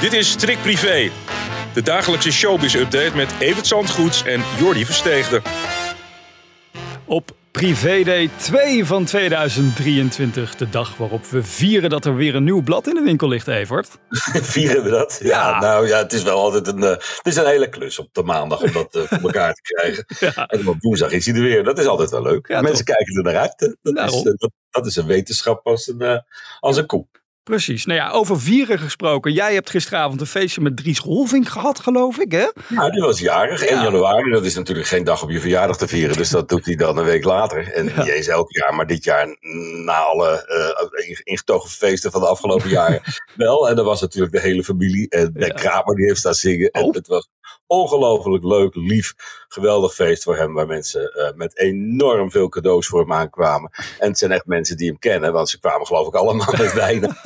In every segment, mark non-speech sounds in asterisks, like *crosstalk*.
Dit is Trick Privé, de dagelijkse showbiz-update met Evert Zandgoeds en Jordi Versteegde. Op Privé-day 2 van 2023, de dag waarop we vieren dat er weer een nieuw blad in de winkel ligt, Evert. *laughs* Vieren we dat? Ja, Ja. nou ja, het is wel altijd een, eh, het is een hele klus op de maandag om dat eh, voor elkaar te krijgen. *laughs* Ja. En op woensdag is hij er weer. Dat is altijd wel leuk. Ja, Mensen kijken er naar uit. Dat, is, eh, dat, dat is een wetenschap als een, eh, als een koe. Precies. Nou ja, over vieren gesproken. Jij hebt gisteravond een feestje met Dries Rolvink gehad, geloof ik, hè? Nou, die was jarig. 1 Ja. januari, dat is natuurlijk geen dag op je verjaardag te vieren. Dus dat doet hij dan een week later. En niet eens elk jaar, maar dit jaar na alle eh, ingetogen feesten van de afgelopen jaren *laughs* wel. En er was natuurlijk de hele familie. En Ben Ja. Kramer die heeft staan zingen. En Oh. het was ongelooflijk leuk, lief, geweldig feest voor hem. Waar mensen eh, met enorm veel cadeaus voor hem aankwamen. En het zijn echt mensen die hem kennen. Want ze kwamen geloof ik allemaal met *laughs* wijnen.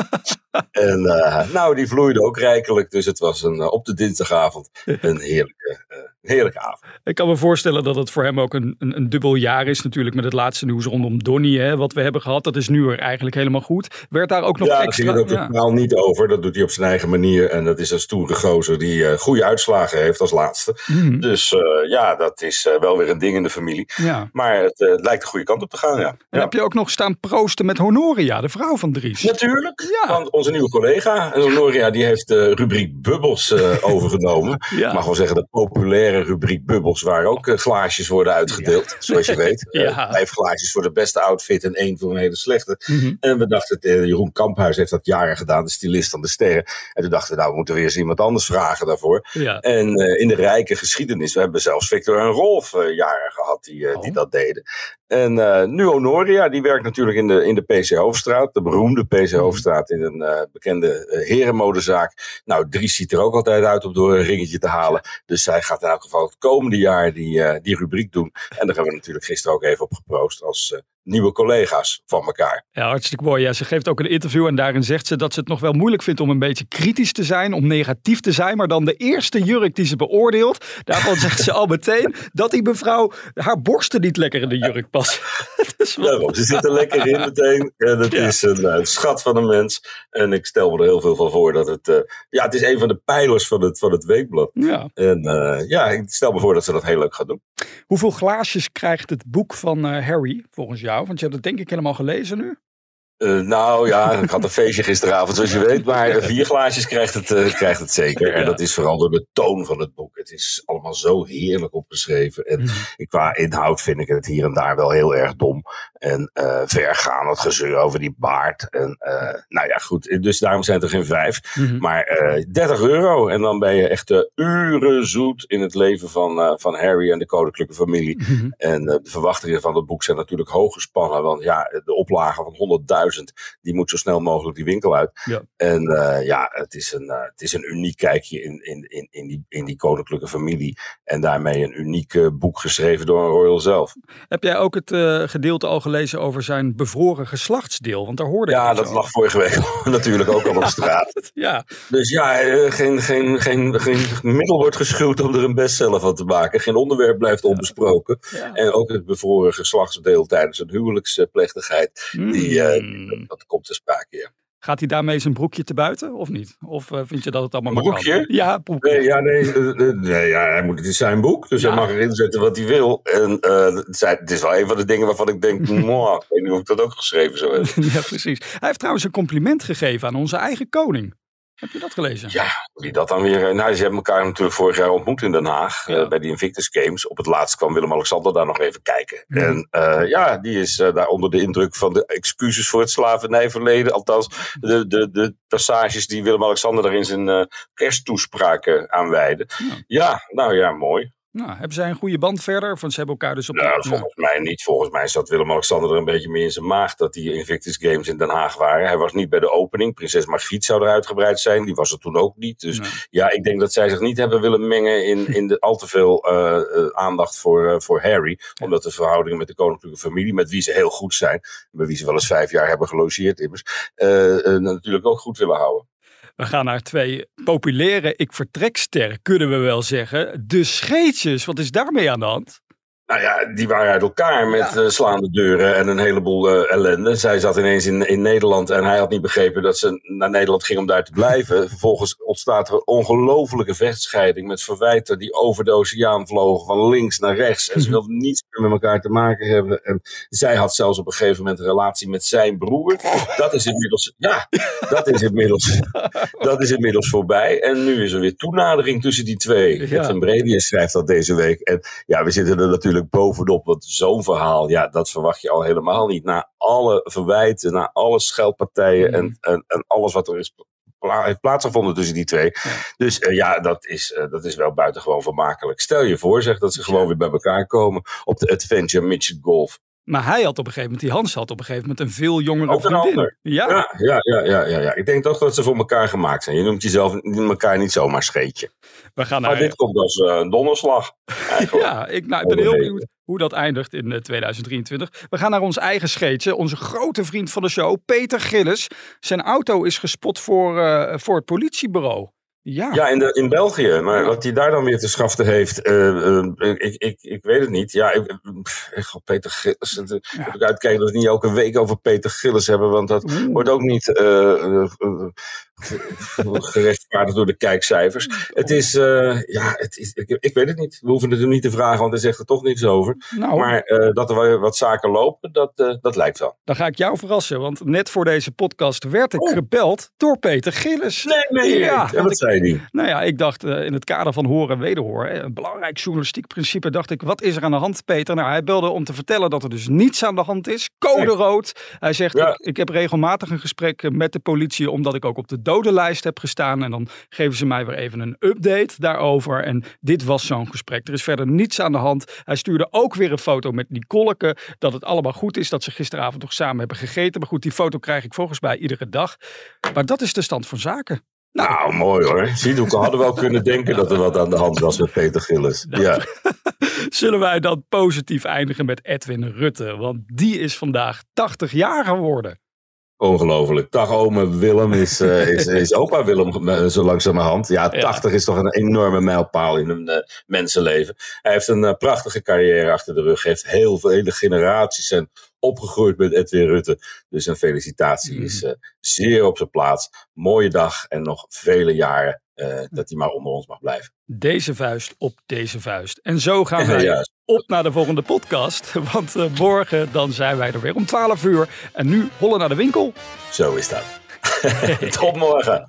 En eh, nou, die vloeide ook rijkelijk. Dus het was een, eh, op de dinsdagavond *laughs* een heerlijke, heerlijke avond. Ik kan me voorstellen dat het voor hem ook een, een, een dubbel jaar is natuurlijk met het laatste nieuws rondom Donny, hè, wat we hebben gehad. Dat is nu weer eigenlijk helemaal goed. Werd daar ook nog ja, daar extra... ging het ook ja. totaal niet over. Dat doet hij op zijn eigen manier. En dat is een stoere gozer die eh, goede uitslagen heeft als laatste. Mhm. Dus eh, ja, dat is eh, wel weer een ding in de familie. ja. Maar het lijkt de goede kant op te gaan, ja. En ja. heb je ook nog staan proosten met Honoria, de vrouw van Dries. Natuurlijk, Ja. onze nieuwe collega, en Honoria, die heeft de rubriek Bubbels *laughs* overgenomen. Ja. Ik mag wel zeggen, de populaire rubriek Bubbels, waar ook eh, glaasjes worden uitgedeeld, zoals je weet. *laughs* Eh, Ja. vijf glaasjes voor de beste outfit en één voor een hele slechte. Mhm. En we dachten, eh, Jeroen Kamphuis heeft dat jaren gedaan, de stylist van de sterren. En toen dachten we, nou, we moeten weer eens iemand anders vragen daarvoor. Ja. En in de rijke geschiedenis, we hebben zelfs Victor en Rolf jaren gehad die, die Oh. dat deden. En nu Honoria, die werkt natuurlijk in de, in de PC Hoofdstraat, de beroemde PC Mhm. Hoofdstraat, in een bekende herenmodezaak. Nou, Dries ziet er ook altijd uit om door een ringetje te halen. Dus zij gaat in geval het komende jaar die, eh, die rubriek doen. En daar hebben we natuurlijk gisteren ook even op geproost als eh, nieuwe collega's van elkaar. Ja, hartstikke mooi. Ja, ze geeft ook een interview en daarin zegt ze dat ze het nog wel moeilijk vindt om een beetje kritisch te zijn, om negatief te zijn. Maar dan de eerste jurk die ze beoordeelt, daarvan zegt ze al meteen dat die mevrouw haar borsten niet lekker in de jurk passen. *laughs* Ze zit er lekker in meteen. En het Ja. is een eh, schat van een mens. En ik stel me er heel veel van voor dat het... eh, ja, het is een van de pijlers van het, van het weekblad. ja. En eh, ja, ik stel me voor dat ze dat heel leuk gaat doen. Hoeveel glaasjes krijgt het boek van Harry volgens jou? Want je hebt het denk ik helemaal gelezen nu. Eh, nou ja, ik had een feestje gisteravond, zoals je weet. Maar vier glaasjes krijgt het, eh, krijgt het zeker. En dat is vooral door de toon van het boek. Het is allemaal zo heerlijk opgeschreven. En Mhm. qua inhoud vind ik het hier en daar wel heel erg dom. En eh vergaan, het gezeur over die baard. En nou ja, goed. Dus daarom zijn het er geen vijf. Mhm. Maar eh 30 euro. En dan ben je echt uren zoet in het leven van, van Harry en de koninklijke familie. Mhm. En de verwachtingen van het boek zijn natuurlijk hoog gespannen. Want ja, de oplage van 100.000, die moet zo snel mogelijk die winkel uit. Ja. En eh, ja, het is, een, eh, het is een uniek kijkje in, in, in, in, die, in die koninklijke familie. En daarmee een uniek eh, boek geschreven door een royal zelf. Heb jij ook het gedeelte al gelezen over zijn bevroren geslachtsdeel? Want daar hoorde ik Ja, dat lag vorige week *laughs* natuurlijk ook al op straat. *laughs* Ja, Dus ja, geen, geen, geen, geen middel wordt geschuwd om er een bestseller van te maken. Geen onderwerp blijft onbesproken. ja. En ook het bevroren geslachtsdeel tijdens een huwelijksplechtigheid. Die, eh, Mm. dat komt te sprake, ja. Gaat hij daarmee zijn broekje te buiten of niet? Of eh, vind je dat het allemaal Een maar kan? broekje? Ja, broekje. Nee, ja, nee, eh, eh, nee ja, hij moet, het is zijn boek, dus Ja. hij mag erin zetten wat hij wil. En het is wel een van de dingen waarvan ik denk, *laughs* mwah, ik weet niet of ik dat ook geschreven zou hebben. *laughs* ja, precies. Hij heeft trouwens een compliment gegeven aan onze eigen koning. Heb je dat gelezen? Ja, die dat dan weer. eh, Nou, ze hebben elkaar natuurlijk vorig jaar ontmoet in Den Haag. Ja. eh, bij die Invictus Games. Op het laatst kwam Willem-Alexander daar nog even kijken. En eh, ja, die is daar onder de indruk van de excuses voor het slavernijverleden. Althans, de, de, de passages die Willem-Alexander daar in zijn eh kersttoespraak eh, aan wijde. Ja. Ja. nou ja, mooi. Nou, hebben zij een goede band verder? Van ze hebben elkaar dus op... Nou, volgens mij niet. Volgens mij zat Willem-Alexander er een beetje meer in zijn maag dat die Invictus Games in Den Haag waren. Hij was niet bij de opening. Prinses Margriet zou er uitgebreid zijn. Die was er toen ook niet. Dus ja, ik denk dat zij zich niet hebben willen mengen in, *laughs* in de, al te veel uh, uh, aandacht voor, uh, voor Harry. Omdat de verhoudingen met de koninklijke familie, met wie ze heel goed zijn, bij wie ze wel eens vijf jaar hebben gelogeerd immers, natuurlijk ook goed willen houden. We gaan naar twee populaire ik vertreksterren, kunnen we wel zeggen. De scheetjes, wat is daarmee aan de hand? Nou ja, die waren uit elkaar met ja. uh, slaande deuren en een heleboel uh, ellende. Zij zat ineens in, in Nederland en hij had niet begrepen dat ze naar Nederland ging om daar te blijven. *laughs* Vervolgens ontstaat er een ongelofelijke vechtscheiding met verwijten die over de oceaan vlogen van links naar rechts. En ze wilden niets meer met elkaar te maken hebben. En zij had zelfs op een gegeven moment een relatie met zijn broer. Dat is inmiddels, ja, dat is inmiddels, *laughs* dat is inmiddels voorbij. En nu is er weer toenadering tussen die twee. Ja. Van Bredius schrijft dat deze week. En ja, we zitten er natuurlijk bovenop. Want zo'n verhaal, ja, dat verwacht je al helemaal niet. Na alle verwijten, na alle scheldpartijen mm. en, en, en, alles wat er is heeft plaatsgevonden tussen die twee. Ja. Dus uh, ja, dat is, uh, dat is wel buitengewoon vermakelijk. Stel je voor, zeg, dat ze gewoon weer bij elkaar komen op de Adventure Midget Golf. Maar hij had op een gegeven moment, die Hans had op een gegeven moment een veel jongere vriendin. Ja. Ja, ja, ja, ja, ja, ja. Ik denk toch dat ze voor elkaar gemaakt zijn. Je noemt jezelf elkaar niet zomaar scheetje. We gaan naar... Maar dit komt als uh, een donderslag. *laughs* ja, ik, nou, ben heel benieuwd hoe dat eindigt in uh, 2023. We gaan naar ons eigen scheetje. Onze grote vriend van de show, Peter Gillis. Zijn auto is gespot voor, uh, voor het politiebureau. Ja, ja in, de, in België. Maar wat hij daar dan weer te schaften heeft, uh, uh, ik, ik, ik weet het niet. Ja, ik, ik Peter Gillis. Ja. Ik uitkijken dat we niet elke week over Peter Gillis hebben, want dat Oeh. wordt ook niet uh, *laughs* gerechtvaardigd door de kijkcijfers. Het is, ja, het is, ik, ik, weet het niet. We hoeven het hem niet te vragen, want hij zegt er toch niks over. Nou. Maar dat er wat zaken lopen, dat, dat lijkt wel. Dan ga ik jou verrassen, want net voor deze podcast werd ik oh. gebeld door Peter Gillis. Nee, nee, ja, en wat zei die? Nou ja, ik dacht in het kader van horen en wederhoor, een belangrijk journalistiek principe, dacht ik, wat is er aan de hand, Peter? Nou, hij belde om te vertellen dat er dus niets aan de hand is. Code rood. Hij zegt, ja. ik, ik, heb regelmatig een gesprek met de politie, omdat ik ook op de dodenlijst heb gestaan. En dan geven ze mij weer even een update daarover. En dit was zo'n gesprek. Er is verder niets aan de hand. Hij stuurde ook weer een foto met Nicoleke, dat het allemaal goed is, dat ze gisteravond nog samen hebben gegeten. Maar goed, die foto krijg ik volgens mij iedere dag. Maar dat is de stand van zaken. Nou, nou, mooi hoor. Zie we hadden wel kunnen denken dat er wat aan de hand was met Peter Gillis. Ja. *laughs* Zullen wij dan positief eindigen met Edwin Rutte? Want die is vandaag 80 jaar geworden. Ongelooflijk. Dag ome Willem is, uh, *laughs* is, is opa Willem zo langzamerhand. Ja, 80 ja. is toch een enorme mijlpaal in een uh, mensenleven. Hij heeft een uh, prachtige carrière achter de rug. heeft heel veel hele generaties zijn opgegroeid met Edwin Rutte. Dus een felicitatie mm. is zeer op zijn plaats. Mooie dag en nog vele jaren dat hij maar onder ons mag blijven. Deze vuist op deze vuist. En zo gaan *laughs* wij ja, op naar de volgende podcast. *laughs* Want uh, morgen dan zijn wij er weer om 12 uur. En nu hollen naar de winkel. Zo is dat. *laughs* Tot morgen.